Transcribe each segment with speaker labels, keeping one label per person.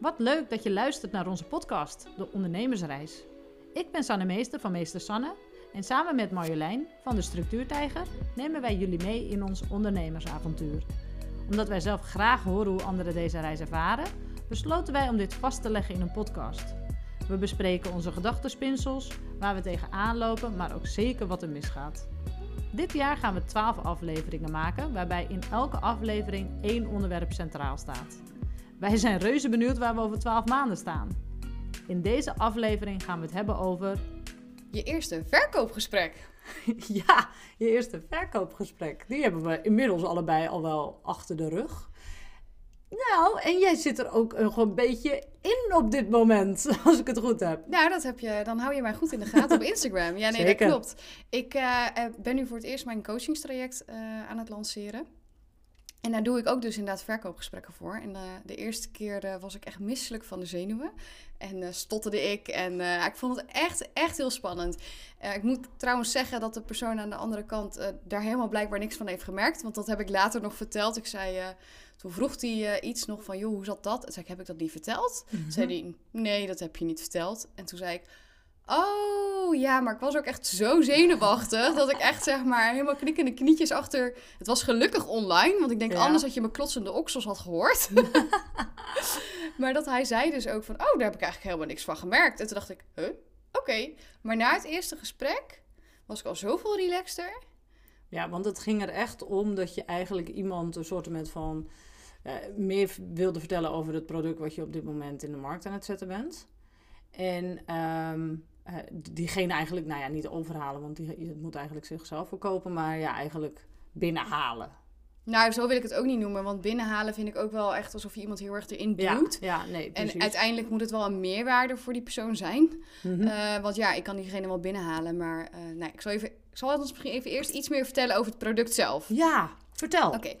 Speaker 1: Wat leuk dat je luistert naar onze podcast, De Ondernemersreis. Ik ben Sanne Meester van Meester Sanne en samen met Marjolein van de Structuurtijger nemen wij jullie mee in ons ondernemersavontuur. Omdat wij zelf graag horen hoe anderen deze reis ervaren, besloten wij om dit vast te leggen in een podcast. We bespreken onze gedachtenspinsels, waar we tegenaan lopen, maar ook zeker wat er misgaat. Dit jaar gaan we 12 afleveringen maken, waarbij in elke aflevering één onderwerp centraal staat. Wij zijn reuze benieuwd waar we over 12 maanden staan. In deze aflevering gaan we het hebben over.
Speaker 2: Je eerste verkoopgesprek.
Speaker 1: Ja, je eerste verkoopgesprek. Die hebben we inmiddels allebei al wel achter de rug. Nou, en jij zit er ook nog een beetje in op dit moment, als ik het goed heb.
Speaker 2: Nou, dat heb je, dan hou je mij goed in de gaten op Instagram. Ja, nee,
Speaker 1: Zeker.
Speaker 2: dat klopt. Ik eh, eh, ben nu voor het eerst mijn coachingstraject eh, aan het lanceren. En daar doe ik ook dus inderdaad verkoopgesprekken voor. En eh, de eerste keer eh, was ik echt misselijk van de zenuwen. En eh, stotterde ik. En ik vond het echt, echt heel spannend. Ik moet trouwens zeggen dat de persoon aan de andere kant daar helemaal blijkbaar niks van heeft gemerkt. Want dat heb ik later nog verteld. Ik zei, toen vroeg hij iets nog van, joh, hoe zat dat? En zei ik, heb ik dat niet verteld? Toen zei hij, nee, dat heb je niet verteld. En toen zei ik, oh ja, maar ik was ook echt zo zenuwachtig dat ik echt zeg maar helemaal knikkende knietjes achter. Het was gelukkig online, want ik denk
Speaker 1: Ja.
Speaker 2: anders dat je mijn klotsende oksels had gehoord. maar dat hij zei dus ook van, oh, daar heb ik eigenlijk helemaal niks van gemerkt. En toen dacht ik, huh, oké. Maar na het eerste gesprek was ik al zoveel relaxter.
Speaker 1: Ja, want het ging er echt om dat je eigenlijk iemand een soort van eh, meer wilde vertellen over het product wat je op dit moment in de markt aan het zetten bent. En ehm, eh, diegene eigenlijk, nou ja, niet overhalen, want die, het moet eigenlijk zichzelf verkopen, maar ja, eigenlijk binnenhalen.
Speaker 2: Nou, zo wil ik het ook niet noemen, want binnenhalen vind ik ook wel echt alsof je iemand heel erg erin
Speaker 1: Ja,
Speaker 2: duwt.
Speaker 1: ja, nee, precies.
Speaker 2: En uiteindelijk moet het wel een meerwaarde voor die persoon zijn.
Speaker 1: Mhm.
Speaker 2: Eh, want ja, ik kan diegene wel binnenhalen. Maar eh, nee, ik zal, even, ik zal ons misschien even eerst iets meer vertellen over het product zelf.
Speaker 1: ja, vertel.
Speaker 2: Oké.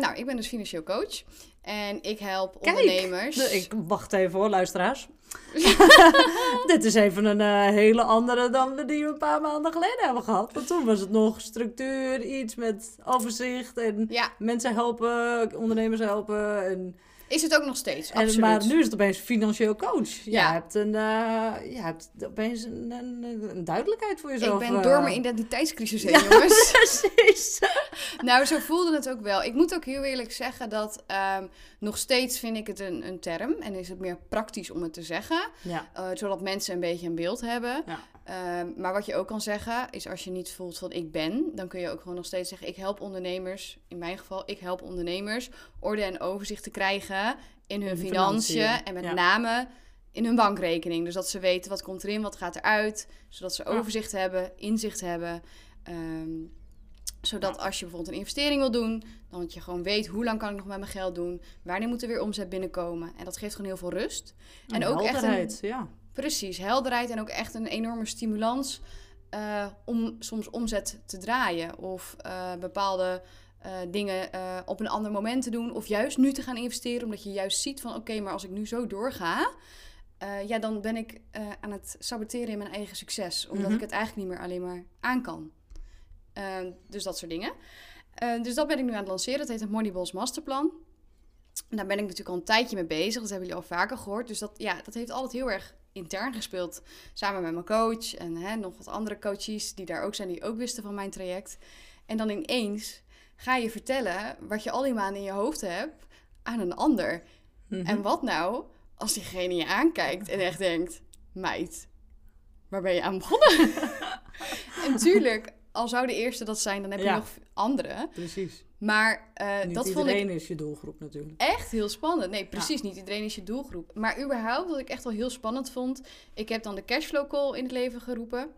Speaker 2: Nou, ik ben dus financieel coach. En ik help
Speaker 1: Kijk,
Speaker 2: ondernemers.
Speaker 1: De- ik wacht even hoor, luisteraars. Dit is even een eh, hele andere dan de die we een paar maanden geleden hebben gehad. Want toen was het nog structuur, iets met overzicht en
Speaker 2: Ja,
Speaker 1: mensen helpen, ondernemers helpen. En,
Speaker 2: is het ook nog steeds.
Speaker 1: en,
Speaker 2: Absoluut.
Speaker 1: maar nu is het opeens financieel coach. Je
Speaker 2: Ja.
Speaker 1: hebt, een, eh, je hebt opeens een, een, een duidelijkheid voor jezelf.
Speaker 2: ik ben
Speaker 1: eh.
Speaker 2: door mijn identiteitscrisis heen,
Speaker 1: Ja,
Speaker 2: jongens.
Speaker 1: Precies.
Speaker 2: Nou, zo voelde het ook wel. Ik moet ook heel eerlijk zeggen dat ehm, nog steeds vind ik het een, een term. En is het meer praktisch om het te zeggen.
Speaker 1: Ja.
Speaker 2: eh, zodat mensen een beetje een beeld hebben.
Speaker 1: Ja.
Speaker 2: Ehm, maar wat je ook kan zeggen, is als je niet voelt van ik ben, dan kun je ook gewoon nog steeds zeggen: ik help ondernemers. In mijn geval, ik help ondernemers orde en overzicht te krijgen in hun
Speaker 1: In
Speaker 2: financiën.
Speaker 1: financiën,
Speaker 2: En met
Speaker 1: ja.
Speaker 2: name in hun bankrekening. Dus dat ze weten wat komt erin, wat gaat eruit. Zodat ze
Speaker 1: Ja.
Speaker 2: overzicht hebben, inzicht hebben. Ehm, zodat als je bijvoorbeeld een investering wil doen, dan dat je gewoon weet hoe lang kan ik nog met mijn geld doen. Wanneer moet er weer omzet binnenkomen. En dat geeft gewoon heel veel rust. En ook echt een-
Speaker 1: ja.
Speaker 2: Precies, helderheid en ook echt een enorme stimulans eh, om soms omzet te draaien of eh, bepaalde eh, dingen op een ander moment te doen of juist nu te gaan investeren omdat je juist ziet van oké, maar als ik nu zo doorga, ja, dan ben ik aan het saboteren in mijn eigen succes omdat
Speaker 1: Mhm.
Speaker 2: ik het eigenlijk niet meer alleen maar aan kan. Dus dat soort dingen. Dus dat ben ik nu aan het lanceren. Dat heet het Moneyballs Masterplan. En Daar ben ik natuurlijk al een tijdje mee bezig. Dat hebben jullie al vaker gehoord. Dus dat, ja, dat heeft altijd heel erg intern gespeeld. Samen met mijn coach en hè, nog wat andere coaches die daar ook zijn, die ook wisten van mijn traject. En dan ineens ga je vertellen wat je al die maanden in je hoofd hebt aan een ander.
Speaker 1: Mhm.
Speaker 2: En wat nou als diegene je aankijkt en echt denkt: Meid, waar ben je aan begonnen? en tuurlijk, al zou de eerste dat zijn, dan heb je
Speaker 1: Ja.
Speaker 2: nog andere.
Speaker 1: Precies.
Speaker 2: Maar eh,
Speaker 1: Niet
Speaker 2: dat vond ik
Speaker 1: iedereen is je doelgroep natuurlijk.
Speaker 2: echt heel spannend. Nee, precies niet. Iedereen is je doelgroep. Maar überhaupt, wat ik echt wel heel spannend vond. Ik heb dan de cashflow call in het leven geroepen.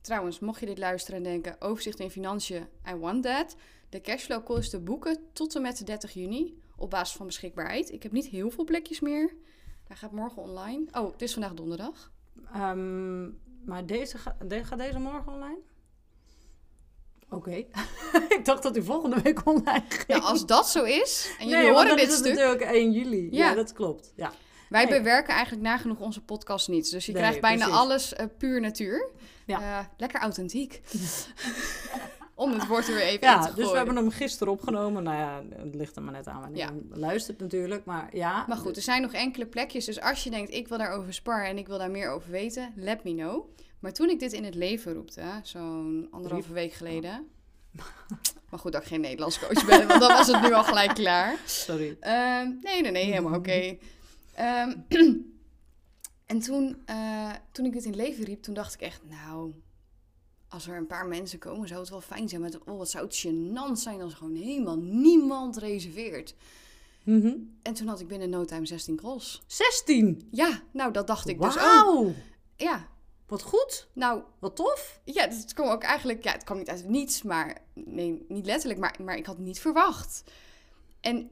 Speaker 2: Trouwens, mocht je dit luisteren en denken... overzicht in financiën, I want that. De cashflow call is te boeken tot en met 30 juni. Op basis van beschikbaarheid. Ik heb niet heel veel plekjes meer. Hij gaat morgen online. Oh, het is vandaag donderdag.
Speaker 1: Ehm, maar deze ga- de- gaat deze morgen online? Oké. ik dacht dat die volgende week online ging.
Speaker 2: Nou, als dat zo is... en jullie
Speaker 1: nee,
Speaker 2: horen dit
Speaker 1: is
Speaker 2: stuk...
Speaker 1: natuurlijk 1 juli. Ja,
Speaker 2: Ja.
Speaker 1: dat klopt. Ja.
Speaker 2: Wij
Speaker 1: Nee.
Speaker 2: bewerken eigenlijk nagenoeg onze podcast niet. Dus je
Speaker 1: Nee,
Speaker 2: krijgt bijna
Speaker 1: precies.
Speaker 2: alles eh, puur natuur.
Speaker 1: Ja.
Speaker 2: Eh, lekker authentiek. om het woord er weer even in te
Speaker 1: Ja,
Speaker 2: gooien.
Speaker 1: dus we hebben hem gisteren opgenomen. Nou ja, het ligt er maar net aan wanneer
Speaker 2: Ja.
Speaker 1: luistert natuurlijk. Maar ja.
Speaker 2: Maar goed, er zijn nog enkele plekjes. Dus als je denkt, ik wil daarover sparren en ik wil daar meer over weten, let me know. Maar toen ik dit in het leven roepte, zo'n anderhalve week geleden. Maar goed dat ik geen Nederlands coach ben, want dan was het nu al gelijk klaar.
Speaker 1: Sorry.
Speaker 2: Ehm, nee, nee, nee, helemaal oké. Ehm, en toen, eh, toen ik dit in het leven riep, toen dacht ik echt, nou, als er een paar mensen komen, zou het wel fijn zijn. Maar oh, wat zou het gênant zijn als gewoon helemaal niemand reserveert.
Speaker 1: Mhm.
Speaker 2: En toen had ik binnen no time 16 calls.
Speaker 1: 16.
Speaker 2: Ja, nou, dat dacht ik dus ook.
Speaker 1: Wauw.
Speaker 2: Ja,
Speaker 1: Wat goed.
Speaker 2: nou,
Speaker 1: Wat tof.
Speaker 2: ja, het kwam ook eigenlijk... Ja, het kwam niet uit het niets, maar... Nee, niet letterlijk, maar, maar ik had het niet verwacht. En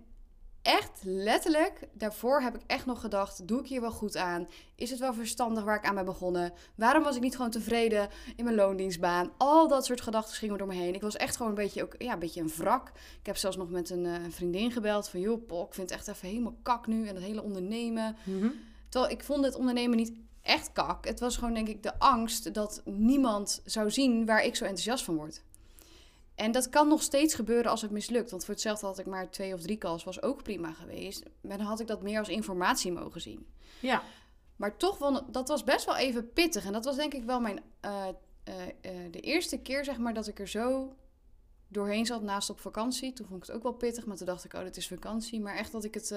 Speaker 2: echt letterlijk, daarvoor heb ik echt nog gedacht... Doe ik hier wel goed aan? Is het wel verstandig waar ik aan ben begonnen? Waarom was ik niet gewoon tevreden in mijn loondienstbaan? Al dat soort gedachten gingen door me heen. Ik was echt gewoon een beetje, ook, ja, een beetje een wrak. Ik heb zelfs nog met een eh, vriendin gebeld van... joh, Pol, ik vind het echt even helemaal kak nu. En dat hele ondernemen...
Speaker 1: Mhm.
Speaker 2: Terwijl ik vond het ondernemen niet echt kak. Het was gewoon denk ik de angst dat niemand zou zien waar ik zo enthousiast van word. En dat kan nog steeds gebeuren als het mislukt. Want voor hetzelfde had ik maar twee of drie calls, was ook prima geweest. Maar dan had ik dat meer als informatie mogen zien.
Speaker 1: Ja.
Speaker 2: Maar toch, wel, dat was best wel even pittig. En dat was denk ik wel mijn, eh, eh, eh, de eerste keer zeg maar, dat ik er zo doorheen zat naast op vakantie. Toen vond ik het ook wel pittig, maar toen dacht ik, oh, dit is vakantie. Maar echt dat ik het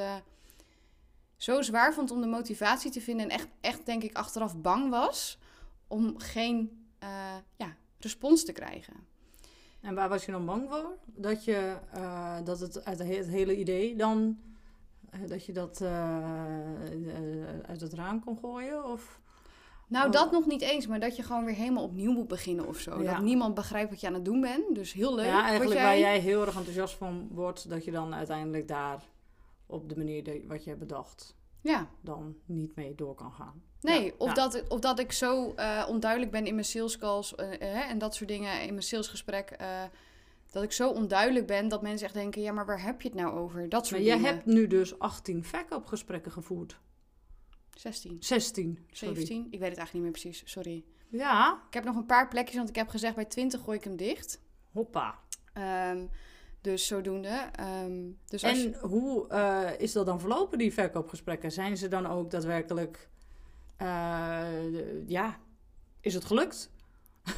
Speaker 2: zo zwaar vond om de motivatie te vinden. En echt, echt denk ik, achteraf bang was om geen eh, ja, respons te krijgen.
Speaker 1: En waar was je dan bang voor? Dat, je, eh, dat het uit het hele idee dan... eh, dat je dat uit het raam kon gooien? Of...
Speaker 2: Nou,
Speaker 1: Oh.
Speaker 2: dat nog niet eens, maar dat je gewoon weer helemaal opnieuw moet beginnen of zo.
Speaker 1: Ja.
Speaker 2: Dat niemand begrijpt wat je aan het doen bent. Dus heel leuk.
Speaker 1: ja, eigenlijk
Speaker 2: jij...
Speaker 1: waar jij heel erg enthousiast van wordt... dat je dan uiteindelijk daar op de manier wat je hebt bedacht...
Speaker 2: Ja,
Speaker 1: dan niet mee door kan gaan.
Speaker 2: Nee,
Speaker 1: Ja,
Speaker 2: of,
Speaker 1: ja.
Speaker 2: Dat, of dat ik zo eh, onduidelijk ben in mijn sales calls eh, eh, hè, en dat soort dingen in mijn salesgesprek. dat ik zo onduidelijk ben dat mensen echt denken: ja, maar waar heb je het nou over? Dat soort
Speaker 1: Maar jij
Speaker 2: dingen.
Speaker 1: hebt nu dus 18 verkoopgesprekken gevoerd.
Speaker 2: 16,
Speaker 1: 16, sorry.
Speaker 2: 17, ik weet het eigenlijk niet meer precies, sorry.
Speaker 1: Ja,
Speaker 2: Ik heb nog een paar plekjes, want ik heb gezegd: bij 20 gooi ik hem dicht.
Speaker 1: hoppa.
Speaker 2: Ehm, dus zodoende. Ehm, dus je-
Speaker 1: En hoe eh, is dat dan verlopen, die verkoopgesprekken? Zijn ze dan ook daadwerkelijk... eh, ja, is het gelukt?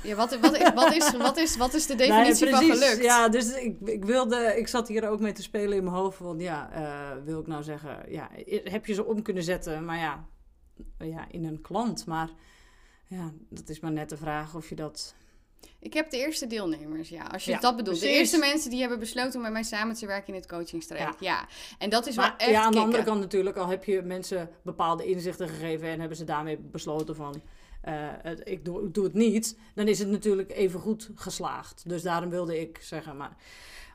Speaker 2: ja, wat, wat, is, wat, is, wat, is, wat is de definitie
Speaker 1: Nee,
Speaker 2: van gelukt?
Speaker 1: Ja, dus ik, ik wilde... Ik zat hier ook mee te spelen in mijn hoofd. van ja, eh, wil ik nou zeggen... Ja, heb je ze om kunnen zetten? Maar ja, ja, in een klant. Maar ja, dat is maar net de vraag of je dat...
Speaker 2: Ik heb de eerste deelnemers, ja. Als je
Speaker 1: Ja,
Speaker 2: dat bedoelt. De eerste mensen die hebben besloten om met mij samen te werken in het coachingstraject. Ja. En dat is wel
Speaker 1: Maar
Speaker 2: echt
Speaker 1: ja, aan de andere kant natuurlijk, al heb je mensen bepaalde inzichten gegeven en hebben ze daarmee besloten van eh, het- ik, doe, ik doe het niet, dan is het natuurlijk even goed geslaagd. Dus daarom wilde ik zeggen, maar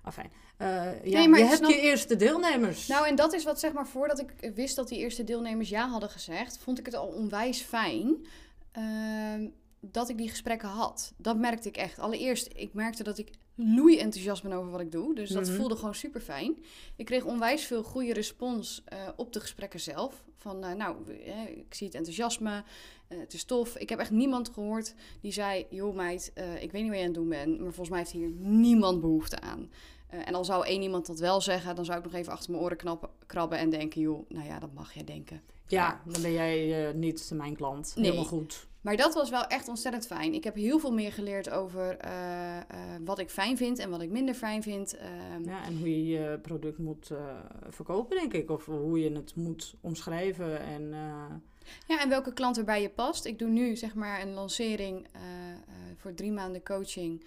Speaker 1: afijn. Eh, ja,
Speaker 2: Nee, maar
Speaker 1: je hebt
Speaker 2: snap-
Speaker 1: je eerste deelnemers.
Speaker 2: Nou, en dat is wat zeg maar voordat ik wist dat die eerste deelnemers ja hadden gezegd, vond ik het al onwijs fijn ehm, dat ik die gesprekken had. Dat merkte ik echt. Allereerst, ik merkte dat ik loei enthousiast ben over wat ik doe. Dus dat
Speaker 1: Mhm.
Speaker 2: voelde gewoon super fijn. Ik kreeg onwijs veel goede respons eh, op de gesprekken zelf. Van, eh, nou, eh, ik zie het enthousiasme, het is tof. Ik heb echt niemand gehoord die zei, joh meid, ik weet niet wat je aan het doen bent, maar volgens mij heeft hier niemand behoefte aan. En al zou één iemand dat wel zeggen, dan zou ik nog even achter mijn oren knappen, krabben en denken, joh, nou ja, dat mag jij denken.
Speaker 1: ja, dan ben jij niet mijn klant.
Speaker 2: Nee.
Speaker 1: Helemaal goed.
Speaker 2: Maar dat was wel echt ontzettend fijn. Ik heb heel veel meer geleerd over eh, eh, wat ik fijn vind en wat ik minder fijn vind. Ehm,
Speaker 1: Ja, en hoe je je product moet eh, verkopen, denk ik. Of hoe je het moet omschrijven. En,
Speaker 2: Ja, en welke klant erbij je past. Ik doe nu zeg maar een lancering voor drie maanden coaching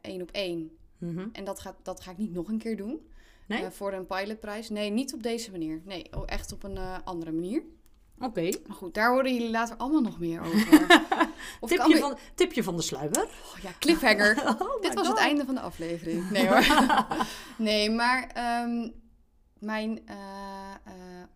Speaker 2: één op één.
Speaker 1: mhm.
Speaker 2: En dat, gaat, dat ga ik niet nog een keer doen.
Speaker 1: Nee?
Speaker 2: Voor een pilotprijs. Nee, niet op deze manier. Nee, echt op een andere manier.
Speaker 1: Oké.
Speaker 2: Maar goed, daar horen jullie later allemaal nog meer over. Of
Speaker 1: Tipje,
Speaker 2: alweer-
Speaker 1: van, tipje van de sluier.
Speaker 2: Oh, ja, cliffhanger.
Speaker 1: Oh
Speaker 2: Dit was het einde van de aflevering. Nee hoor. nee, maar ehm, mijn, eh, eh,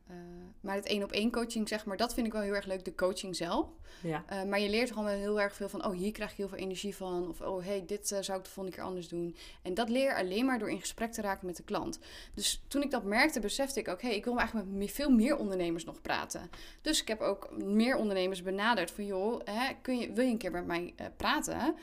Speaker 2: eh, maar het één op één coaching, zeg maar, dat vind ik wel heel erg leuk, de coaching zelf.
Speaker 1: Ja.
Speaker 2: Maar je leert gewoon wel heel erg veel van, oh, hier krijg je heel veel energie van. Of, oh, hey, dit zou ik de volgende keer anders doen. En dat leer je alleen maar door in gesprek te raken met de klant. Dus toen ik dat merkte, besefte ik ook, hey, ik wil eigenlijk met me- veel meer ondernemers nog praten. Dus ik heb ook meer ondernemers benaderd van, joh, hè, kun je, wil je een keer met mij praten?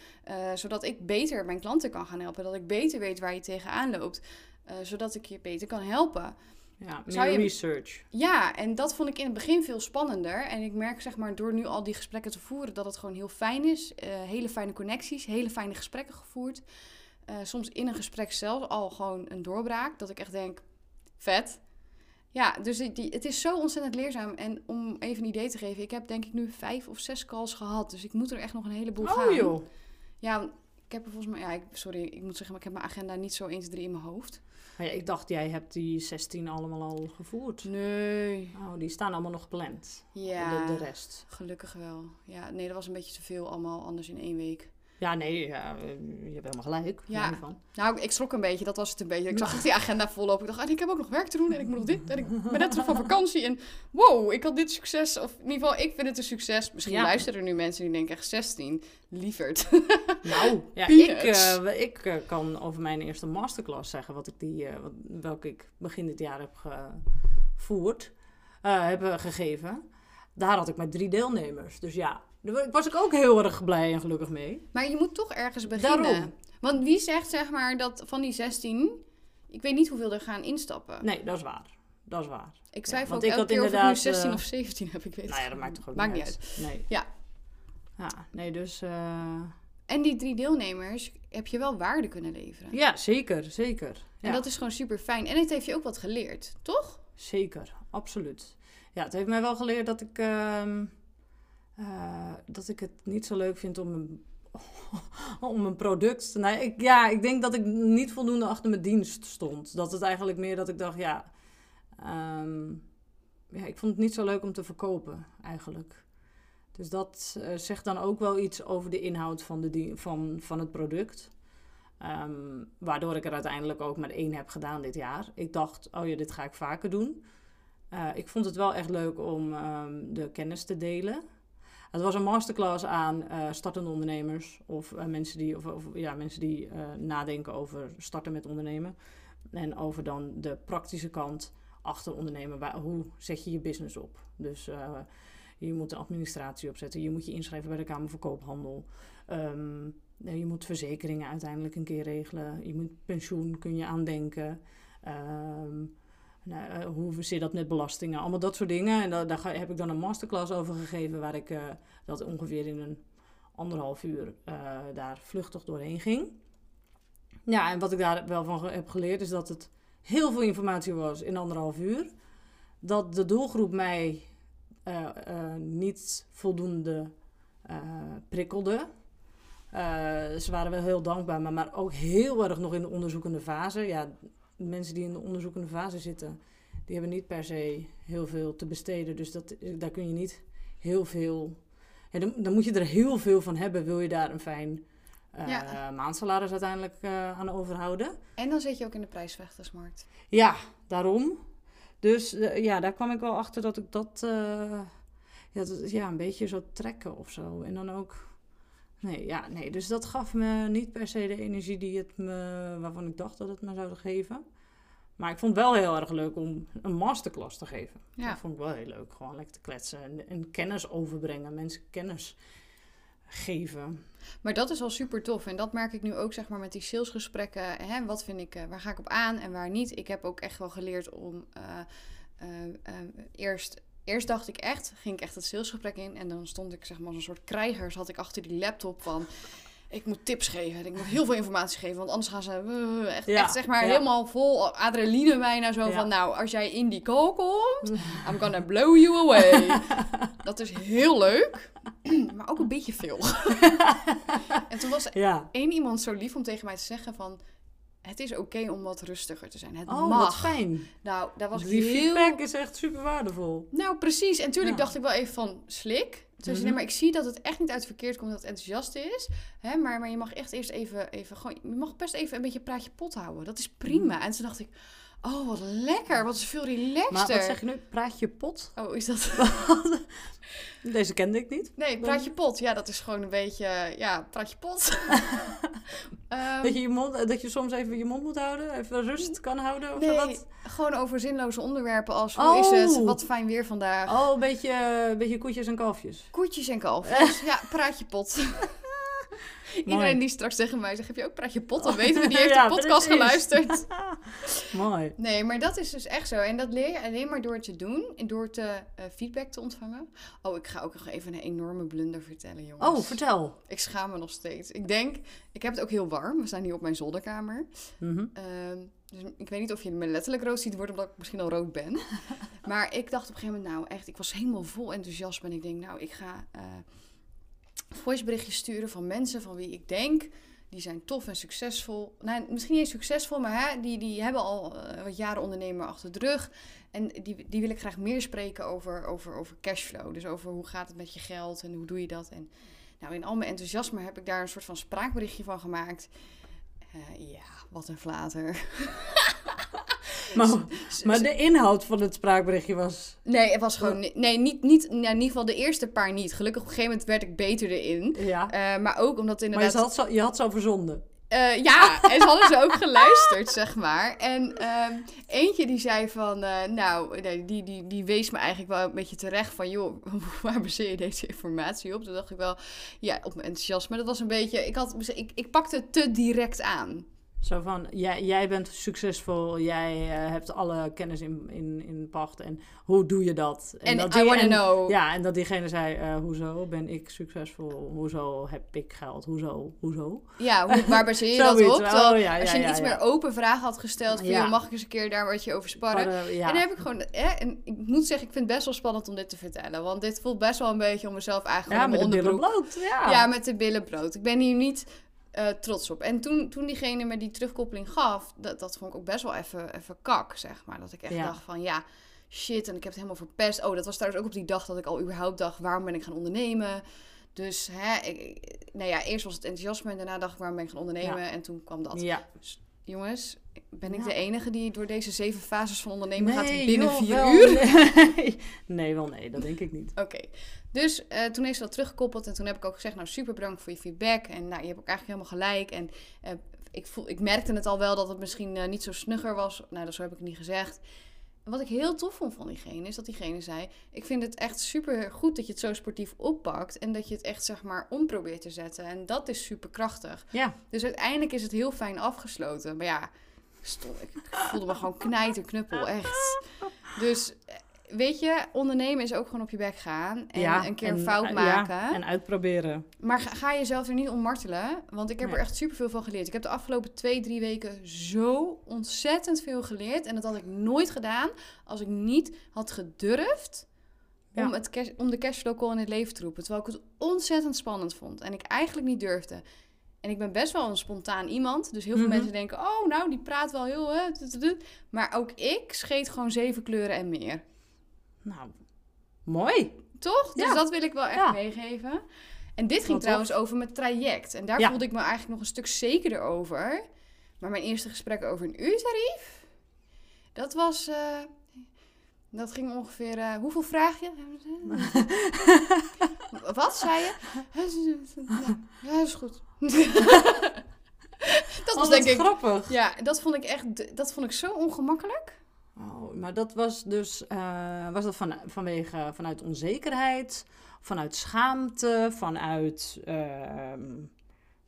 Speaker 2: Zodat ik beter mijn klanten kan gaan helpen. Dat ik beter weet waar je tegenaan loopt. Eh, zodat ik je beter kan helpen.
Speaker 1: Ja, meer
Speaker 2: je-
Speaker 1: research.
Speaker 2: Ja, en dat vond ik in het begin veel spannender. En ik merk zeg maar door nu al die gesprekken te voeren dat het gewoon heel fijn is. Eh, hele fijne connecties, hele fijne gesprekken gevoerd. Eh, soms in een gesprek zelf al gewoon een doorbraak. Dat ik echt denk, vet. Ja, dus die, het is zo ontzettend leerzaam. En om even een idee te geven, ik heb denk ik nu vijf of zes calls gehad. Dus ik moet er echt nog een heleboel gaan.
Speaker 1: Oh joh.
Speaker 2: Ja, ik heb er volgens mij, ja, ik, sorry, ik moet zeggen, maar ik heb mijn agenda niet zo 1, 2, 3 in mijn hoofd.
Speaker 1: Maar ja, ik dacht, jij hebt die 16 allemaal al gevoerd.
Speaker 2: Nee.
Speaker 1: Oh, die staan allemaal nog gepland.
Speaker 2: Ja.
Speaker 1: De, de rest.
Speaker 2: Gelukkig wel. Ja, nee, dat was een beetje te veel allemaal anders in één week.
Speaker 1: Ja, nee, ja, eh, je hebt helemaal gelijk.
Speaker 2: Ja.
Speaker 1: Van.
Speaker 2: Nou, ik schrok een beetje, dat was het een beetje. Ik zag die agenda volop. Ik dacht, ah, ik heb ook nog werk te doen en ik moet nog dit. En ik ben net terug van vakantie en wow, ik had dit succes. Of in ieder geval, ik vind het een succes. Misschien
Speaker 1: Ja.
Speaker 2: luisteren er nu mensen die denken, echt 16, lieverd.
Speaker 1: Nou, ja, ik, eh, ik eh, kan over mijn eerste masterclass zeggen, wat ik die, eh, wat, welke ik begin dit jaar heb gevoerd, heb gegeven. Daar had ik maar drie deelnemers. Dus ja, daar was ik ook heel erg blij en gelukkig mee.
Speaker 2: Maar je moet toch ergens beginnen.
Speaker 1: Daarom.
Speaker 2: Want wie zegt zeg maar dat van die 16, ik weet niet hoeveel er gaan instappen.
Speaker 1: Nee, dat is waar. Dat is waar.
Speaker 2: Ik twijfel
Speaker 1: want
Speaker 2: ook
Speaker 1: ik
Speaker 2: elke keer of ik nu
Speaker 1: inderdaad,
Speaker 2: 16
Speaker 1: eh,
Speaker 2: of 17 heb, ik weet
Speaker 1: Nou ja, dat maakt toch ook
Speaker 2: Maakt
Speaker 1: niet uit. Nee.
Speaker 2: Ja.
Speaker 1: Ja, nee, dus... eh,
Speaker 2: En die drie deelnemers heb je wel waarde kunnen leveren.
Speaker 1: ja, zeker, zeker. Ja.
Speaker 2: En dat is gewoon super fijn. En het heeft je ook wat geleerd, toch?
Speaker 1: Zeker, absoluut. Ja, het heeft mij wel geleerd dat ik, ehm, eh, dat ik het niet zo leuk vind om een, om een product. Nou, ik, ja, ik denk dat ik niet voldoende achter mijn dienst stond. Dat het eigenlijk meer dat ik dacht, ja, ehm, ja, ik vond het niet zo leuk om te verkopen eigenlijk. Dus dat eh, zegt dan ook wel iets over de inhoud van, de van, van het product. Ehm, waardoor ik er uiteindelijk ook maar één heb gedaan dit jaar. Ik dacht, oh ja, dit ga ik vaker doen. Eh, ik vond het wel echt leuk om ehm, de kennis te delen. Het was een masterclass aan eh, startende ondernemers of eh, mensen die, of, of, ja, mensen die nadenken over starten met ondernemen. En over dan de praktische kant achter ondernemen. Hoe zet je je business op? Dus je moet een administratie opzetten. Je moet je inschrijven bij de Kamer van Koophandel. Ehm, eh, je moet verzekeringen uiteindelijk een keer regelen. Je moet pensioen kun je. Ehm nou, eh, hoe zit dat met belastingen? Allemaal dat soort dingen. En da- daar ga- heb ik dan een masterclass over gegeven, waar ik eh, dat ongeveer in een anderhalf uur eh, daar vluchtig doorheen ging. Ja, en wat ik daar wel van heb geleerd is dat het heel veel informatie was in anderhalf uur. Dat de doelgroep mij niet voldoende prikkelde. Ze waren wel heel dankbaar, maar, maar ook heel erg nog in de onderzoekende fase. Ja, mensen die in de onderzoekende fase zitten, die hebben niet per se heel veel te besteden. Dus dat, daar kun je niet heel veel. Ja, dan, dan moet je er heel veel van hebben, wil je daar een fijn
Speaker 2: Ja.
Speaker 1: maandsalaris uiteindelijk eh, aan overhouden.
Speaker 2: En dan zit je ook in de prijsvechtersmarkt.
Speaker 1: Ja, daarom. Dus eh, ja, daar kwam ik wel achter dat ik dat, ja, dat ja, een beetje zou trekken of zo. En dan ook. Nee, ja, nee, dus dat gaf me niet per se de energie die het me, waarvan ik dacht dat het me zou geven. Maar ik vond het wel heel erg leuk om een masterclass te geven.
Speaker 2: Ja.
Speaker 1: Dat vond ik wel heel leuk. Gewoon lekker te kletsen en, en kennis overbrengen. Mensen kennis geven.
Speaker 2: Maar dat is al super tof. En dat merk ik nu ook zeg maar met die salesgesprekken. Hè, wat vind ik, eh, waar ga ik op aan en waar niet? Ik heb ook echt wel geleerd om eh, eh, eerst... Eerst dacht ik echt, ging ik echt het salesgesprek in. En dan stond ik zeg maar als een soort krijger. Zat ik achter die laptop van... Ik moet tips geven. en Ik moet heel veel informatie geven. Want anders gaan ze eh, echt,
Speaker 1: Ja,
Speaker 2: echt zeg maar
Speaker 1: ja.
Speaker 2: helemaal vol adrenaline bijna. Zo
Speaker 1: Ja.
Speaker 2: van, nou, als jij in die call komt... I'm gonna blow you away. dat is heel leuk. maar ook een beetje veel. en toen was één iemand zo lief om tegen mij te zeggen van... Het is oké om wat rustiger te zijn. Het
Speaker 1: Oh, wat fijn.
Speaker 2: Nou, daar was ik
Speaker 1: Die
Speaker 2: heel...
Speaker 1: feedback is echt super waardevol.
Speaker 2: Nou, precies. En natuurlijk
Speaker 1: Ja.
Speaker 2: dacht ik wel even van slik.
Speaker 1: Mhm.
Speaker 2: nee, maar ik zie dat het echt niet uit verkeerd komt dat het enthousiast is. Hè, maar, maar je mag echt eerst even, even gewoon... Je mag best even een beetje praatje pot houden. Dat is prima.
Speaker 1: Mhm.
Speaker 2: En toen dacht ik... Oh, wat lekker. Wat is veel relaxter.
Speaker 1: Maar wat zeg je nu? Praat je pot?
Speaker 2: Oh, is dat...
Speaker 1: Deze kende ik niet.
Speaker 2: Nee, praat je pot. Ja, dat is gewoon een beetje... Ja, praat je pot. Ehm,
Speaker 1: Dat je, je mond, dat je soms even je mond moet houden, even rust kan houden of
Speaker 2: nee,
Speaker 1: wat?
Speaker 2: gewoon over zinloze onderwerpen als hoe
Speaker 1: Oh.
Speaker 2: is het, wat fijn weer vandaag.
Speaker 1: Oh, een beetje, een beetje koetjes en kalfjes.
Speaker 2: Koetjes en kalfjes. ja, praat je pot. Iedereen die straks tegen mij zegt, heb je ook praat je pot? Dan weten we, die heeft
Speaker 1: Ja,
Speaker 2: de podcast
Speaker 1: precies.
Speaker 2: geluisterd.
Speaker 1: Mooi.
Speaker 2: Nee, maar dat is dus echt zo. En dat leer je alleen maar door het te doen en door te eh, feedback te ontvangen. Oh, ik ga ook nog even een enorme blunder vertellen, jongens.
Speaker 1: Oh, vertel.
Speaker 2: Ik schaam me nog steeds. Ik denk, ik heb het ook heel warm. We staan hier op mijn zolderkamer.
Speaker 1: Mhm.
Speaker 2: Ehm, dus ik weet niet of je me letterlijk rood ziet worden, omdat ik misschien al rood ben. maar ik dacht op een gegeven moment, nou echt, ik was helemaal vol enthousiasme. En ik denk, nou, ik ga eh voiceberichtjes sturen van mensen van wie ik denk, die zijn tof en succesvol. Nou, misschien niet succesvol, maar hè, die, die hebben al eh, wat jaren ondernemer achter de rug. En die, die wil ik graag meer spreken over, over, over cashflow. Dus over hoe gaat het met je geld en hoe doe je dat. En nou, in al mijn enthousiasme heb ik daar een soort van spraakberichtje van gemaakt. Eh, ja, wat een flater.
Speaker 1: Maar, maar de inhoud van het spraakberichtje was...
Speaker 2: Nee, het was gewoon... Nee, niet, niet, nou, in ieder geval de eerste paar niet. Gelukkig op een gegeven moment werd ik beter erin.
Speaker 1: Ja.
Speaker 2: Eh, maar ook omdat
Speaker 1: maar je
Speaker 2: inderdaad...
Speaker 1: had, zo, je had zo verzonden.
Speaker 2: Eh, ja, en ze hadden ze ook geluisterd, zeg maar. En ehm, eentje die zei van... eh, nou, nee, die, die, die wees me eigenlijk wel een beetje terecht van... joh, waar baseer je deze informatie op? Toen dacht ik wel, ja, op mijn enthousiasme. Dat was een beetje... Ik, had, ik, ik pakte het te direct aan.
Speaker 1: Zo van, jij, jij bent succesvol, jij eh, hebt alle kennis in, in, in pacht en hoe doe je dat?
Speaker 2: En
Speaker 1: dat
Speaker 2: I
Speaker 1: die- en-
Speaker 2: know.
Speaker 1: Ja, en dat diegene zei, eh, hoezo ben ik succesvol? Hoezo heb ik geld? Hoezo? Hoezo?
Speaker 2: Ja, hoe, waar baseer je dat op?
Speaker 1: Oh, ja,
Speaker 2: als je een
Speaker 1: ja,
Speaker 2: iets meer open vraag had gesteld... Van, joh, mag ik eens een keer daar wat je over sparren?
Speaker 1: Eh.
Speaker 2: En dan heb ik gewoon, hè, en ik moet zeggen, ik vind het best wel spannend om dit te vertellen. Want dit voelt best wel een beetje om mezelf eigenlijk
Speaker 1: ja, met de billen bloot. Ja.
Speaker 2: Ja, met de billen bloot. Ik ben hier niet eh, trots op. En toen, toen diegene me die terugkoppeling gaf, dat, dat vond ik ook best wel even, even kak, zeg maar. Dat ik echt
Speaker 1: Ja.
Speaker 2: dacht van, ja, shit, en ik heb het helemaal verpest. Oh, dat was trouwens ook op die dag dat ik al überhaupt dacht, waarom ben ik gaan ondernemen? Dus, hè, ik, nou ja, eerst was het enthousiasme en daarna dacht ik, waarom ben ik gaan ondernemen? En toen kwam dat.
Speaker 1: ja.
Speaker 2: Jongens, ben ik
Speaker 1: Ja.
Speaker 2: de enige die door deze zeven fases van ondernemen gaat binnen
Speaker 1: joh,
Speaker 2: vier
Speaker 1: wel
Speaker 2: uur?
Speaker 1: Nee. nee, wel nee, dat denk ik niet.
Speaker 2: Oké, dus eh, toen heeft ze dat teruggekoppeld en toen heb ik ook gezegd, nou super bedankt voor je feedback. En nou, je hebt ook eigenlijk helemaal gelijk. En eh, ik, voel, ik merkte het al wel dat het misschien eh, niet zo snugger was. Nou, dat zo heb ik niet gezegd. En wat ik heel tof vond van diegene, is dat diegene zei... Ik vind het echt super goed dat je het zo sportief oppakt... en dat je het echt, zeg maar, om probeert te zetten. En dat is super krachtig.
Speaker 1: Ja,
Speaker 2: Dus uiteindelijk is het heel fijn afgesloten. Maar ja, stond, ik voelde me gewoon knijter knuppel, echt. Dus weet je, ondernemen is ook gewoon op je bek gaan. En
Speaker 1: ja,
Speaker 2: een keer
Speaker 1: en,
Speaker 2: een fout
Speaker 1: eh,
Speaker 2: maken.
Speaker 1: Ja, en uitproberen.
Speaker 2: Maar ga, ga jezelf er niet ommartelen. Want ik heb
Speaker 1: Nee.
Speaker 2: er echt superveel van geleerd. Ik heb de afgelopen twee, drie weken zo ontzettend veel geleerd. En dat had ik nooit gedaan als ik niet had gedurfd...
Speaker 1: Ja.
Speaker 2: Om, het cash, om de cashflow call in het leven te roepen. Terwijl ik het ontzettend spannend vond. En ik eigenlijk niet durfde. En ik ben best wel een spontaan iemand. Dus heel veel
Speaker 1: Mhm.
Speaker 2: mensen denken... Oh, nou, die praat wel heel... Hè. Maar ook ik scheet gewoon zeven kleuren en meer.
Speaker 1: Nou, mooi.
Speaker 2: Toch? Dus
Speaker 1: Ja.
Speaker 2: dat wil ik wel echt
Speaker 1: Ja.
Speaker 2: meegeven. En dit ging
Speaker 1: Wat
Speaker 2: trouwens over mijn traject. En daar
Speaker 1: Ja.
Speaker 2: voelde ik me eigenlijk nog een stuk zekerder over. Maar mijn eerste gesprek over een uurtarief... Dat was... eh, dat ging ongeveer... eh, hoeveel vraag je? Wat zei je? Ja, dat is goed. dat was
Speaker 1: Oh,
Speaker 2: denk ik...
Speaker 1: grappig.
Speaker 2: Ja, dat vond ik echt... Dat vond ik zo ongemakkelijk.
Speaker 1: Oh, maar dat was dus, eh, was dat van, vanwege, vanuit onzekerheid, vanuit schaamte, vanuit, ehm,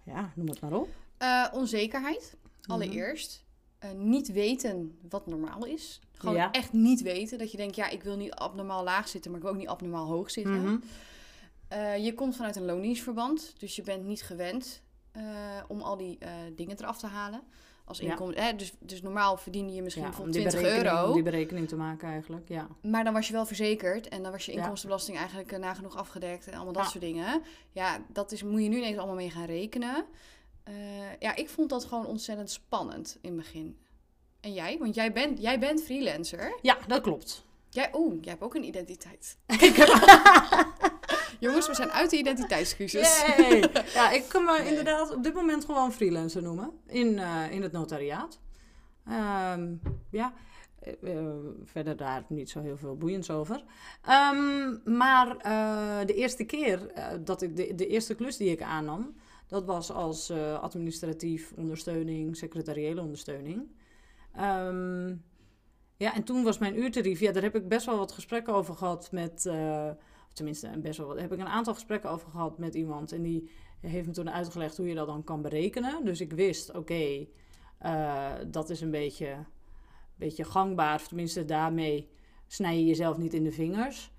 Speaker 1: ja, noem het maar op.
Speaker 2: Eh, onzekerheid,
Speaker 1: Mhm.
Speaker 2: allereerst. Eh, niet weten wat normaal is. Gewoon
Speaker 1: Ja.
Speaker 2: echt niet weten. Dat je denkt, ja, ik wil niet abnormaal laag zitten, maar ik wil ook niet abnormaal hoog zitten.
Speaker 1: Mhm.
Speaker 2: Je komt vanuit een loningsverband, dus je bent niet gewend om al die dingen eraf te halen. Als
Speaker 1: Ja.
Speaker 2: inkomen, hè, dus, dus normaal verdien je misschien
Speaker 1: Ja, om
Speaker 2: bijvoorbeeld
Speaker 1: die
Speaker 2: 20
Speaker 1: berekening,
Speaker 2: euro.
Speaker 1: om die berekening te maken eigenlijk, ja.
Speaker 2: Maar dan was je wel verzekerd en dan was je inkomstenbelasting eigenlijk eh, nagenoeg afgedekt en allemaal dat soort dingen. Ja, dat is, moet je nu ineens allemaal mee gaan rekenen. Eh, ja, ik vond dat gewoon ontzettend spannend in het begin. En jij? Want jij bent, jij bent freelancer.
Speaker 1: Ja, dat klopt.
Speaker 2: Jij, oeh, jij hebt ook een identiteit.
Speaker 1: Ik heb...
Speaker 2: Jongens, we zijn uit de identiteitscrisis.
Speaker 1: Yay! Ja, ik kan me inderdaad op dit moment gewoon freelancer noemen in, eh, in het notariaat. Ehm, ja, eh, eh, verder daar niet zo heel veel boeiends over. Ehm, maar de eerste keer dat ik de, de eerste klus die ik aannam, dat was als administratief ondersteuning, secretariële ondersteuning. Ehm, ja, en toen was mijn uurtarief, ja, daar heb ik best wel wat gesprekken over gehad met, tenminste, best wel wat, heb ik een aantal gesprekken over gehad met iemand. En die heeft me toen uitgelegd hoe je dat dan kan berekenen. Dus ik wist, oké, eh, dat is een beetje, beetje gangbaar, tenminste daarmee snij je jezelf niet in de vingers.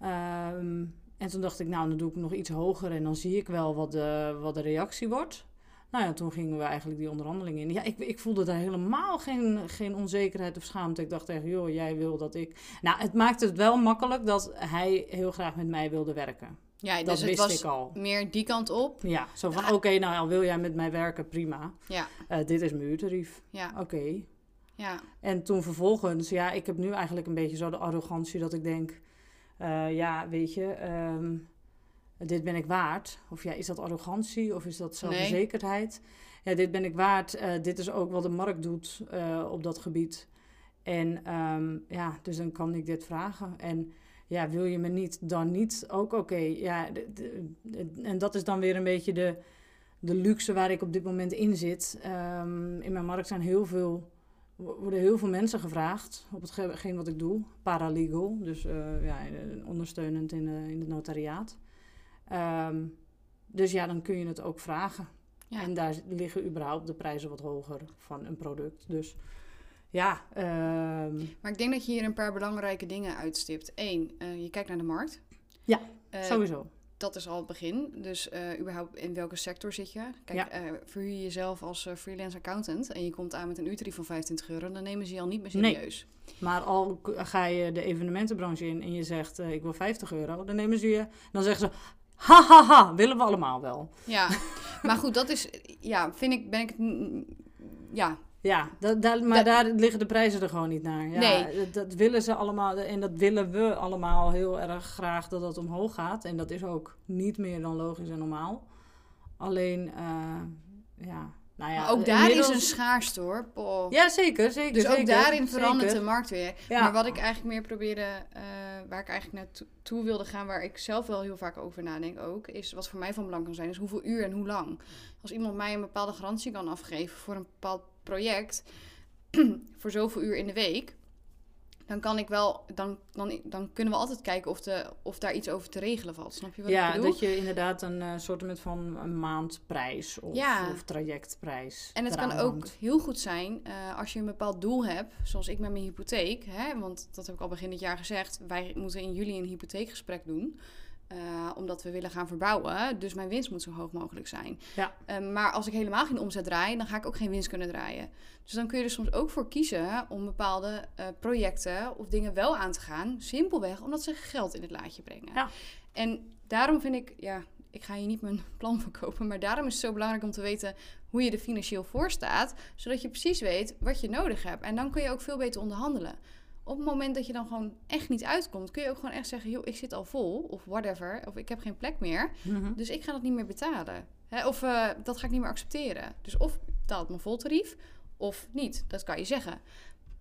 Speaker 1: Ehm, en toen dacht ik, nou, dan doe ik nog iets hoger en dan zie ik wel wat de, wat de reactie wordt. Nou ja, toen gingen we eigenlijk die onderhandeling in. Ja, ik, ik voelde daar helemaal geen, geen onzekerheid of schaamte. Ik dacht echt, joh, jij wil dat ik... Nou, het maakte het wel makkelijk dat hij heel graag met mij wilde werken.
Speaker 2: Ja,
Speaker 1: dat
Speaker 2: dus het
Speaker 1: wist
Speaker 2: was
Speaker 1: ik al.
Speaker 2: meer die kant op.
Speaker 1: Ja, zo van,
Speaker 2: Ja.
Speaker 1: oké, nou, al wil jij met mij werken, prima.
Speaker 2: Ja,
Speaker 1: Eh, dit is mijn uurtarief.
Speaker 2: ja,
Speaker 1: Oké.
Speaker 2: ja.
Speaker 1: En toen vervolgens, ja, ik heb nu eigenlijk een beetje zo de arrogantie dat ik denk, eh, ja, weet je, ehm, dit ben ik waard. Of ja, is dat arrogantie of is dat zelfverzekerdheid? Ja, dit ben ik waard. Eh, dit is ook wat de markt doet eh, op dat gebied. En ehm, ja, dus dan kan ik dit vragen. En ja, wil je me niet, dan niet. Ook oké. Ja, en dat is dan weer een beetje de, de luxe waar ik op dit moment in zit. Ehm, in mijn markt zijn heel veel wo- worden heel veel mensen gevraagd op hetgeen wat ik doe. Paralegal, dus eh, ja, ondersteunend in, in het notariaat. Ehm, dus ja, dan kun je het ook vragen.
Speaker 2: Ja.
Speaker 1: En daar liggen überhaupt de prijzen wat hoger van een product. Dus ja, ehm,
Speaker 2: Maar ik denk dat je hier een paar belangrijke dingen uitstipt. Eén, eh, je kijkt naar de markt.
Speaker 1: Ja,
Speaker 2: Eh,
Speaker 1: sowieso.
Speaker 2: dat is al het begin. Dus eh, überhaupt in welke sector zit je? Kijk,
Speaker 1: Ja.
Speaker 2: verhuur je jezelf als freelance accountant en je komt aan met een uurtarief van 25 euro, dan nemen ze je al niet meer
Speaker 1: Nee.
Speaker 2: serieus.
Speaker 1: Maar al ga je de evenementenbranche in en je zegt ik wil 50 euro, dan nemen ze je, dan zeggen ze ha ha ha, willen we allemaal wel.
Speaker 2: Ja, maar goed, dat is, ja, vind ik, ben ik, ja,
Speaker 1: Ja, dat, maar
Speaker 2: Da-
Speaker 1: daar liggen de prijzen er gewoon niet naar. Ja,
Speaker 2: Nee.
Speaker 1: dat, dat willen ze allemaal en dat willen we allemaal heel erg graag dat dat omhoog gaat. En dat is ook niet meer dan logisch en normaal. Alleen, eh, ja, nou ja.
Speaker 2: maar ook daar
Speaker 1: inmiddels-
Speaker 2: is een schaarste hoor. Poh.
Speaker 1: Ja, zeker, zeker.
Speaker 2: Dus ook
Speaker 1: zeker,
Speaker 2: daarin verandert
Speaker 1: zeker.
Speaker 2: de markt weer.
Speaker 1: Ja.
Speaker 2: Maar wat ik eigenlijk meer probeerde, eh, waar ik eigenlijk naartoe wilde gaan, waar ik zelf wel heel vaak over nadenk ook, is wat voor mij van belang kan zijn, is hoeveel uur en hoe lang. Als iemand mij een bepaalde garantie kan afgeven voor een bepaald project, voor zoveel uur in de week, dan kan ik wel, dan, dan, dan kunnen we altijd kijken of, de, of daar iets over te regelen valt. Snap je wat ik
Speaker 1: Ja,
Speaker 2: bedoel?
Speaker 1: dat je inderdaad een eh, soort van een maandprijs of,
Speaker 2: Ja.
Speaker 1: of trajectprijs
Speaker 2: En het kan ook heel goed zijn eh, als je een bepaald doel hebt, zoals ik met mijn hypotheek. Hè, want dat heb ik al begin dit jaar gezegd. Wij moeten in juli een hypotheekgesprek doen. Eh, omdat we willen gaan verbouwen. Dus mijn winst moet zo hoog mogelijk zijn.
Speaker 1: Ja.
Speaker 2: Eh, maar als ik helemaal geen omzet draai, dan ga ik ook geen winst kunnen draaien. Dus dan kun je er soms ook voor kiezen om bepaalde eh, projecten of dingen wel aan te gaan. Simpelweg omdat ze geld in het laadje brengen.
Speaker 1: Ja.
Speaker 2: En daarom vind ik, ja, ik ga hier niet mijn plan verkopen. Maar daarom is het zo belangrijk om te weten hoe je er financieel voor staat. Zodat je precies weet wat je nodig hebt. En dan kun je ook veel beter onderhandelen. Op het moment dat je dan gewoon echt niet uitkomt, kun je ook gewoon echt zeggen: joh, ik zit al vol, of whatever, of ik heb geen plek meer.
Speaker 1: Mhm.
Speaker 2: Dus ik ga dat niet meer betalen. Hè? Of eh, dat ga ik niet meer accepteren. Dus of betaalt mijn voltarief, of niet. Dat kan je zeggen.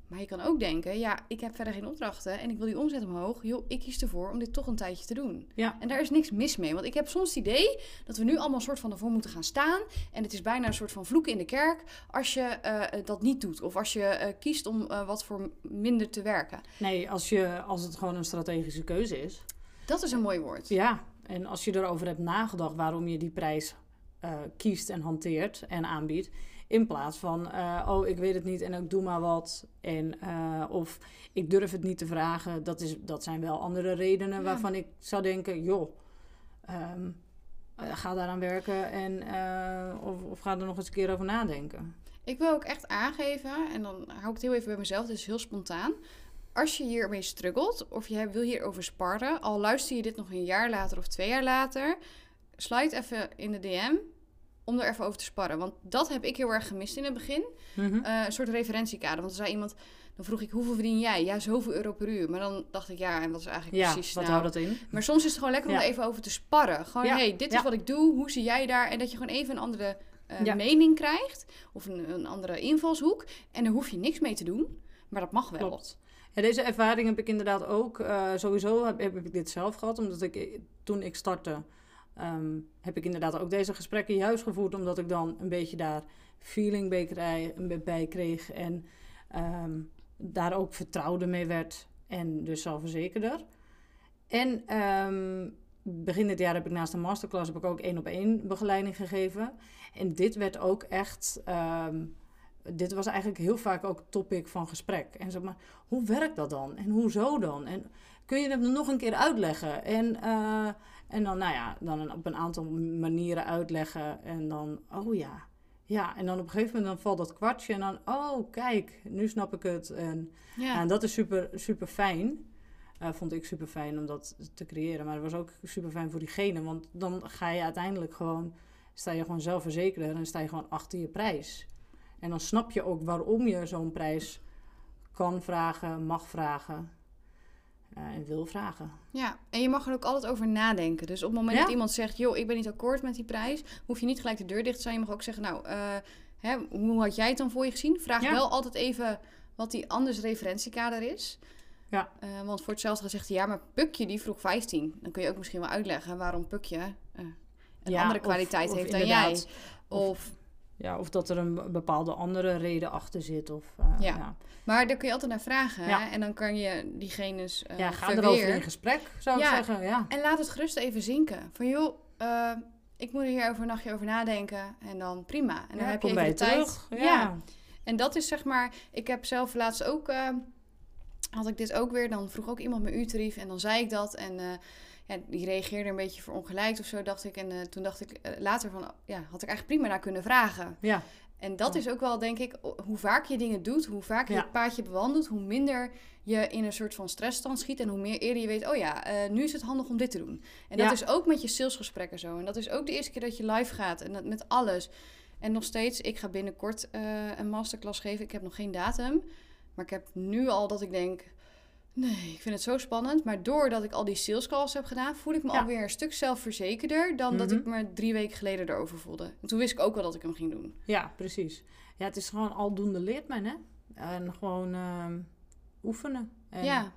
Speaker 2: Maar je kan ook denken, ja, ik heb verder geen opdrachten en ik wil die omzet omhoog. Joh, ik kies ervoor om dit toch een tijdje te doen.
Speaker 1: Ja.
Speaker 2: En daar is niks mis mee. Want ik heb soms het idee dat we nu allemaal een soort van ervoor moeten gaan staan. En het is bijna een soort van vloeken in de kerk als je eh, dat niet doet. Of als je eh, kiest om eh, wat voor minder te werken.
Speaker 1: Nee, als, je, als het gewoon een strategische keuze is.
Speaker 2: Dat is een mooi woord.
Speaker 1: Ja, en als je erover hebt nagedacht waarom je die prijs eh, kiest en hanteert en aanbiedt. In plaats van, eh, oh, ik weet het niet en ik doe maar wat. En, eh, of ik durf het niet te vragen. Dat, is, dat zijn wel andere redenen
Speaker 2: Ja.
Speaker 1: waarvan ik zou denken, joh, eh, ga daaraan werken en, of, of ga er nog eens een keer over nadenken.
Speaker 2: Ik wil ook echt aangeven, en dan hou ik het heel even bij mezelf, het is heel spontaan. Als je hiermee struggelt of je wil hierover sparren, al luister je dit nog een jaar later of twee jaar later, sluit even in de DM om er even over te sparren. Want dat heb ik heel erg gemist in het begin.
Speaker 1: Mhm.
Speaker 2: Eh, een soort referentiekader. Want er zei iemand, dan vroeg ik, hoeveel verdien jij? Ja, zoveel euro per uur. Maar dan dacht ik, ja, en wat is eigenlijk
Speaker 1: Ja,
Speaker 2: precies
Speaker 1: wat
Speaker 2: nou?
Speaker 1: houdt dat in?
Speaker 2: Maar soms is het gewoon lekker om
Speaker 1: Ja.
Speaker 2: er even over te sparren. Gewoon,
Speaker 1: Ja,
Speaker 2: hey, dit is wat ik doe, hoe zie jij daar? En dat je gewoon even een andere eh, mening krijgt of een, een andere invalshoek. En daar hoef je niks mee te doen, maar dat mag wel.
Speaker 1: Klopt. Ja, deze ervaring heb ik inderdaad ook. eh, sowieso heb, heb ik dit zelf gehad, omdat ik toen ik startte, ehm, heb ik inderdaad ook deze gesprekken juist gevoerd, omdat ik dan een beetje daar feeling bij, kreeg en ehm, daar ook vertrouwde mee werd en dus zelfverzekerder. En ehm, begin dit jaar heb ik naast de masterclass heb ik ook één op één begeleiding gegeven. En dit werd ook echt, dit was eigenlijk heel vaak ook topic van gesprek. En zeg maar, hoe werkt dat dan? En hoezo dan? En kun je het nog een keer uitleggen? En, eh, en dan, nou ja, dan op een aantal manieren uitleggen. En dan, oh ja, ja. En dan op een gegeven moment dan valt dat kwartje. En dan, oh kijk, nu snap ik het. En, ja. En dat is super, super fijn. Eh, vond ik super fijn om dat te creëren. Maar het was ook super fijn voor diegene. Want dan ga je uiteindelijk gewoon, sta je gewoon zelfverzekerder en sta je gewoon achter je prijs. En dan snap je ook waarom je zo'n prijs kan vragen, mag vragen en wil vragen.
Speaker 2: ja, en je mag er ook altijd over nadenken. Dus op het moment
Speaker 1: Ja.
Speaker 2: dat iemand zegt, joh, ik ben niet akkoord met die prijs, hoef je niet gelijk de deur dicht te zijn. Je mag ook zeggen, nou, eh, hè, hoe had jij het dan voor je gezien? Vraag
Speaker 1: Ja.
Speaker 2: wel altijd even wat die anders referentiekader is.
Speaker 1: Ja.
Speaker 2: Eh, want voor hetzelfde gezegd, ja, maar Pukje die vroeg 15. Dan kun je ook misschien wel uitleggen waarom Pukje eh, een
Speaker 1: Ja,
Speaker 2: andere kwaliteit
Speaker 1: of
Speaker 2: heeft dan jij. Of,
Speaker 1: Ja, of dat er een bepaalde andere reden achter zit. Of, eh,
Speaker 2: Ja.
Speaker 1: ja.
Speaker 2: maar daar kun je altijd naar vragen. hè?
Speaker 1: Ja.
Speaker 2: En dan kan je diegene's eh
Speaker 1: Ja, ga
Speaker 2: verweer.
Speaker 1: erover in gesprek, zou
Speaker 2: Ja.
Speaker 1: ik zeggen. Ja.
Speaker 2: En laat het gerust even zinken. Van joh, eh, ik moet er hier over een nachtje over nadenken. En dan prima. En dan heb je even
Speaker 1: bij
Speaker 2: de tijd.
Speaker 1: terug.
Speaker 2: Ja. En dat is zeg maar, ik heb zelf laatst ook, had ik dit ook weer, dan vroeg ook iemand mijn uurtarief en dan zei ik dat. En ja, die reageerde een beetje verongelijkt of zo, dacht ik. En eh, toen dacht ik eh, later van, ja, had ik eigenlijk prima naar kunnen vragen.
Speaker 1: ja.
Speaker 2: En dat
Speaker 1: Ja.
Speaker 2: is ook wel, denk ik, hoe vaak je dingen doet, hoe vaak je
Speaker 1: Ja.
Speaker 2: het paadje bewandelt, hoe minder je in een soort van stressstand schiet en hoe meer eerder je weet, oh ja, eh, nu is het handig om dit te doen. En dat is ook met je salesgesprekken zo. En dat is ook de eerste keer dat je live gaat en dat met alles. En nog steeds, ik ga binnenkort een masterclass geven. Ik heb nog geen datum, maar ik heb nu al dat ik denk, nee, ik vind het zo spannend. Maar doordat ik al die salescalls heb gedaan, voel ik me
Speaker 1: Ja.
Speaker 2: alweer een stuk zelfverzekerder dan dat
Speaker 1: Mhm.
Speaker 2: ik me drie weken geleden erover voelde. En toen wist ik ook wel dat ik hem ging doen.
Speaker 1: Ja, precies. Ja, het is gewoon aldoende leert men, hè. En gewoon ehm, oefenen. En
Speaker 2: ja,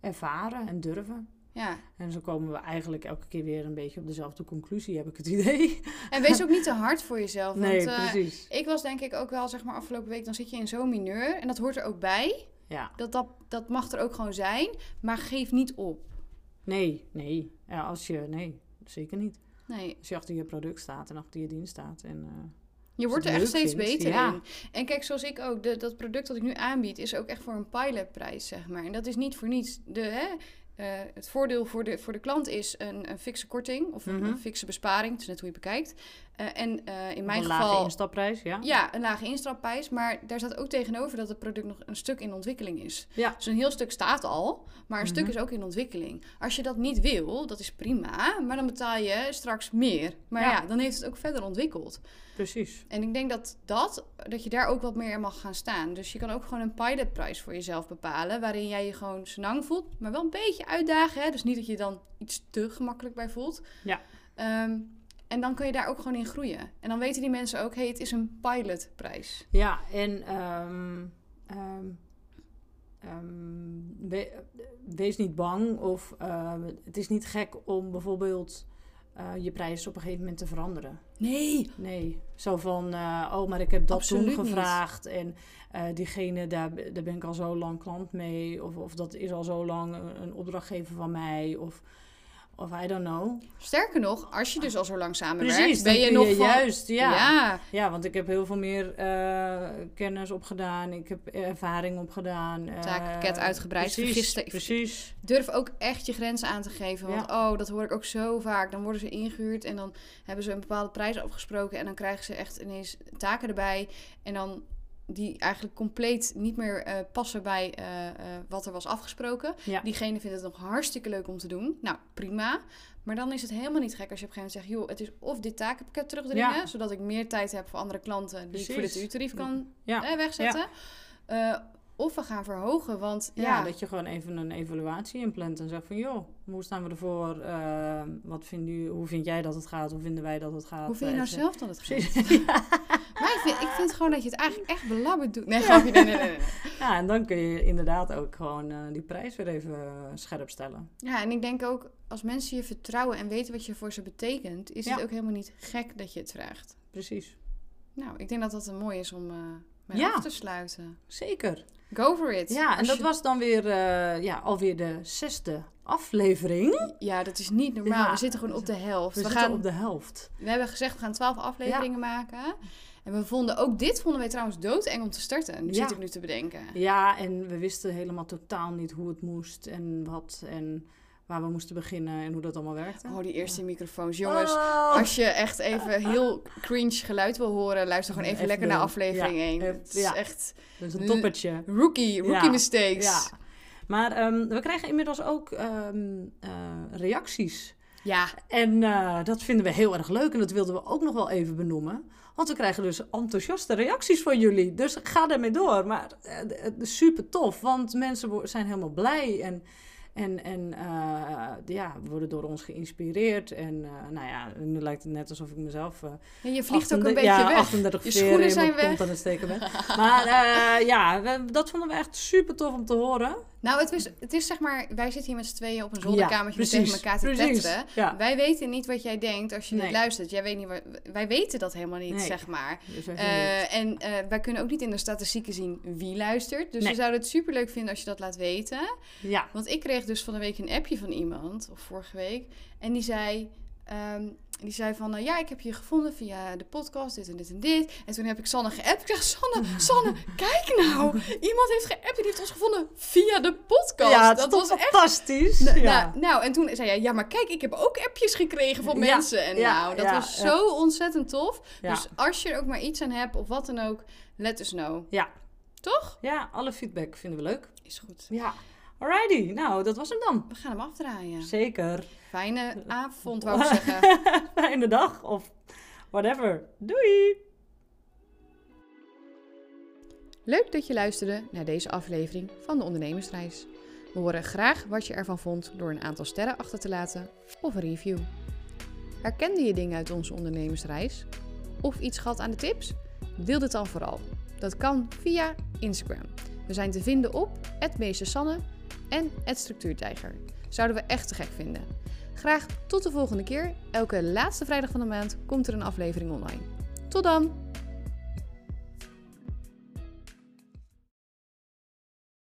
Speaker 1: ervaren en durven.
Speaker 2: ja.
Speaker 1: En zo komen we eigenlijk elke keer weer een beetje op dezelfde conclusie, heb ik het idee.
Speaker 2: En wees ook niet te hard voor jezelf.
Speaker 1: nee,
Speaker 2: want, eh,
Speaker 1: precies.
Speaker 2: ik was denk ik ook wel, zeg maar, afgelopen week, dan zit je in zo'n mineur. En dat hoort er ook bij.
Speaker 1: Ja,
Speaker 2: Dat, dat, dat mag er ook gewoon zijn. Maar geef niet op.
Speaker 1: nee, nee. Ja, als je, nee, zeker niet.
Speaker 2: Nee,
Speaker 1: Als je achter je product staat en achter je dienst staat. En, eh,
Speaker 2: je wordt er echt steeds
Speaker 1: vindt,
Speaker 2: beter
Speaker 1: ja.
Speaker 2: in. En kijk, zoals ik ook, de, dat product dat ik nu aanbied, is ook echt voor een pilotprijs, zeg maar. En dat is niet voor niets. De, hè, eh, het voordeel voor de, voor de klant is een, een fikse korting of een,
Speaker 1: Mhm.
Speaker 2: een fikse besparing. Het is net hoe je bekijkt. Eh, en eh, in mijn
Speaker 1: een lage
Speaker 2: geval...
Speaker 1: instapprijs, ja.
Speaker 2: Ja, een lage instapprijs. Maar daar staat ook tegenover dat het product nog een stuk in ontwikkeling is.
Speaker 1: Ja.
Speaker 2: Dus een heel stuk staat al, maar een stuk
Speaker 1: Mhm.
Speaker 2: is ook in ontwikkeling. Als je dat niet wil, dat is prima, maar dan betaal je straks meer. Maar ja,
Speaker 1: Ja.
Speaker 2: dan heeft het ook verder ontwikkeld.
Speaker 1: Precies.
Speaker 2: En ik denk dat, dat, dat je daar ook wat meer in mag gaan staan. Dus je kan ook gewoon een pilotprijs voor jezelf bepalen, waarin jij je gewoon senang voelt, maar wel een beetje uitdagen. Hè? Dus niet dat je dan iets te gemakkelijk bij voelt.
Speaker 1: Ja.
Speaker 2: Ehm, en dan kun je daar ook gewoon in groeien. En dan weten die mensen ook, hé, hey, het is een pilotprijs.
Speaker 1: Ja, en ehm, ehm, ehm, we- wees niet bang of het is niet gek om bijvoorbeeld eh, je prijs op een gegeven moment te veranderen.
Speaker 2: Nee,
Speaker 1: Nee, zo van, eh, oh, maar ik heb dat
Speaker 2: Absoluut
Speaker 1: toen
Speaker 2: niet.
Speaker 1: gevraagd en eh, diegene, daar, daar ben ik al zo lang klant mee. Of, of dat is al zo lang een opdrachtgever van mij. Of, of I don't know.
Speaker 2: Sterker nog, als je dus al zo lang samenwerkt,
Speaker 1: Precies,
Speaker 2: ben je nog
Speaker 1: je
Speaker 2: van...
Speaker 1: juist, ja.
Speaker 2: ja.
Speaker 1: Ja, want ik heb heel veel meer eh, kennis opgedaan. Ik heb ervaring opgedaan.
Speaker 2: Takenpakket uitgebreid,
Speaker 1: Precies, precies.
Speaker 2: Durf ook echt je grenzen aan te geven. Want oh, dat hoor ik ook zo vaak. Dan worden ze ingehuurd en dan hebben ze een bepaalde prijs afgesproken. En dan krijgen ze echt ineens taken erbij. En dan die eigenlijk compleet niet meer eh, passen bij eh, eh, wat er was afgesproken.
Speaker 1: Ja.
Speaker 2: Diegene vindt het nog hartstikke leuk om te doen. Nou, prima. Maar dan is het helemaal niet gek als je op een gegeven moment zegt... joh, het is of dit takenpakket terugdringen...
Speaker 1: Ja.
Speaker 2: zodat ik meer tijd heb voor andere klanten... die ik voor dit uurtarief kan
Speaker 1: Ja.
Speaker 2: eh, wegzetten. Of we gaan verhogen, want
Speaker 1: Ja, dat je gewoon even een evaluatie inplant en zegt van... joh, hoe staan we ervoor? Wat vind u, hoe vind jij dat het gaat? Hoe vinden wij dat het gaat?
Speaker 2: hoe vind je nou zelf dat het gaat? Maar ik vind, ik vind gewoon dat je het eigenlijk echt belabberd doet. Nee, grapje, nee, nee, nee,
Speaker 1: ja, en dan kun je inderdaad ook gewoon eh, die prijs weer even eh, scherp stellen.
Speaker 2: Ja, en ik denk ook, als mensen je vertrouwen en weten wat je voor ze betekent, is het ook helemaal niet gek dat je het vraagt.
Speaker 1: Precies.
Speaker 2: Nou, ik denk dat dat een mooi is om eh mee
Speaker 1: Ja.
Speaker 2: af te sluiten.
Speaker 1: Zeker.
Speaker 2: Go for it.
Speaker 1: Ja, en
Speaker 2: Als
Speaker 1: dat
Speaker 2: je-
Speaker 1: was dan weer eh, ja, alweer de zesde aflevering.
Speaker 2: Ja, dat is niet normaal.
Speaker 1: Ja.
Speaker 2: We zitten gewoon op de helft.
Speaker 1: We,
Speaker 2: We,
Speaker 1: zitten
Speaker 2: gaan,
Speaker 1: op de helft.
Speaker 2: we hebben gezegd, we gaan twaalf afleveringen maken. En we vonden, ook dit vonden wij trouwens doodeng om te starten. Nu
Speaker 1: Ja.
Speaker 2: zit ik nu te bedenken.
Speaker 1: Ja, en we wisten helemaal totaal niet hoe het moest en wat en waar we moesten beginnen en hoe dat allemaal werkte.
Speaker 2: Oh, die eerste microfoons. Jongens,
Speaker 1: Oh.
Speaker 2: als je echt even heel cringe geluid wil horen, luister gewoon even,
Speaker 1: Even
Speaker 2: lekker naar aflevering
Speaker 1: Ja,
Speaker 2: 1.
Speaker 1: even-
Speaker 2: Het is echt
Speaker 1: Dat is een toppertje.
Speaker 2: rookie, rookie mistakes.
Speaker 1: Ja. Maar ehm, we krijgen inmiddels ook ehm, eh, reacties.
Speaker 2: Ja,
Speaker 1: En eh, dat vinden we heel erg leuk en dat wilden we ook nog wel even benoemen. Want we krijgen dus enthousiaste reacties van jullie. Dus ga daarmee door. Maar eh, het is super tof, want mensen zijn helemaal blij. En, en, en eh, ja, worden door ons geïnspireerd. En eh, nou ja, nu lijkt het net alsof ik mezelf... eh,
Speaker 2: en je vliegt ook een
Speaker 1: 38
Speaker 2: beetje
Speaker 1: ja,
Speaker 2: weg.
Speaker 1: 38
Speaker 2: Je schoenen zijn weg.
Speaker 1: aan het steken. Maar eh, ja, we- dat vonden we echt super tof om te horen.
Speaker 2: Nou, het is, het is zeg maar, wij zitten hier met z'n tweeën op een zolderkamertje
Speaker 1: Ja,
Speaker 2: tegen elkaar te.
Speaker 1: Ja.
Speaker 2: Wij weten niet wat jij denkt als je
Speaker 1: Nee.
Speaker 2: dit luistert. Jij weet niet wat, wij weten dat helemaal niet,
Speaker 1: Nee.
Speaker 2: zeg maar.
Speaker 1: Dus
Speaker 2: Eh, en eh, wij kunnen ook niet in de statistieken zien wie luistert. Dus
Speaker 1: Nee.
Speaker 2: we zouden het super leuk vinden als je dat laat weten.
Speaker 1: ja,
Speaker 2: Want ik kreeg dus van de week een appje van iemand, of vorige week. En die zei, ehm, die zei van, eh, ja, ik heb je gevonden via de podcast, dit en dit en dit. En toen heb ik Sanne geappt. Ik zeg, Sanne, Sanne, kijk nou. Iemand heeft geappt en die heeft ons gevonden via de podcast.
Speaker 1: ja,
Speaker 2: dat was echt...
Speaker 1: fantastisch.
Speaker 2: Nou,
Speaker 1: ja.
Speaker 2: nou, nou, en toen zei jij, ja, maar kijk, ik heb ook appjes gekregen van
Speaker 1: Ja,
Speaker 2: mensen. En
Speaker 1: ja,
Speaker 2: nou, dat was zo ontzettend tof. Dus als je er ook maar iets aan hebt, of wat dan ook, let us know.
Speaker 1: Ja.
Speaker 2: Toch?
Speaker 1: ja, alle feedback vinden we leuk.
Speaker 2: Is goed.
Speaker 1: Ja. Alrighty, nou, dat was hem dan.
Speaker 2: We gaan hem afdraaien.
Speaker 1: Zeker.
Speaker 2: Fijne avond, wou ik zeggen.
Speaker 1: Fijne dag of whatever. Doei!
Speaker 2: Leuk dat je luisterde naar deze aflevering van de Ondernemersreis. We horen graag wat je ervan vond door een aantal sterren achter te laten of een review. Herkende je dingen uit onze ondernemersreis? Of iets gehad aan de tips? Deel dit dan vooral. Dat kan via Instagram. We zijn te vinden op @meestersanne en @structuurtijger. Zouden we echt te gek vinden. Graag tot de volgende keer. Elke laatste vrijdag van de maand komt er een aflevering online. Tot dan!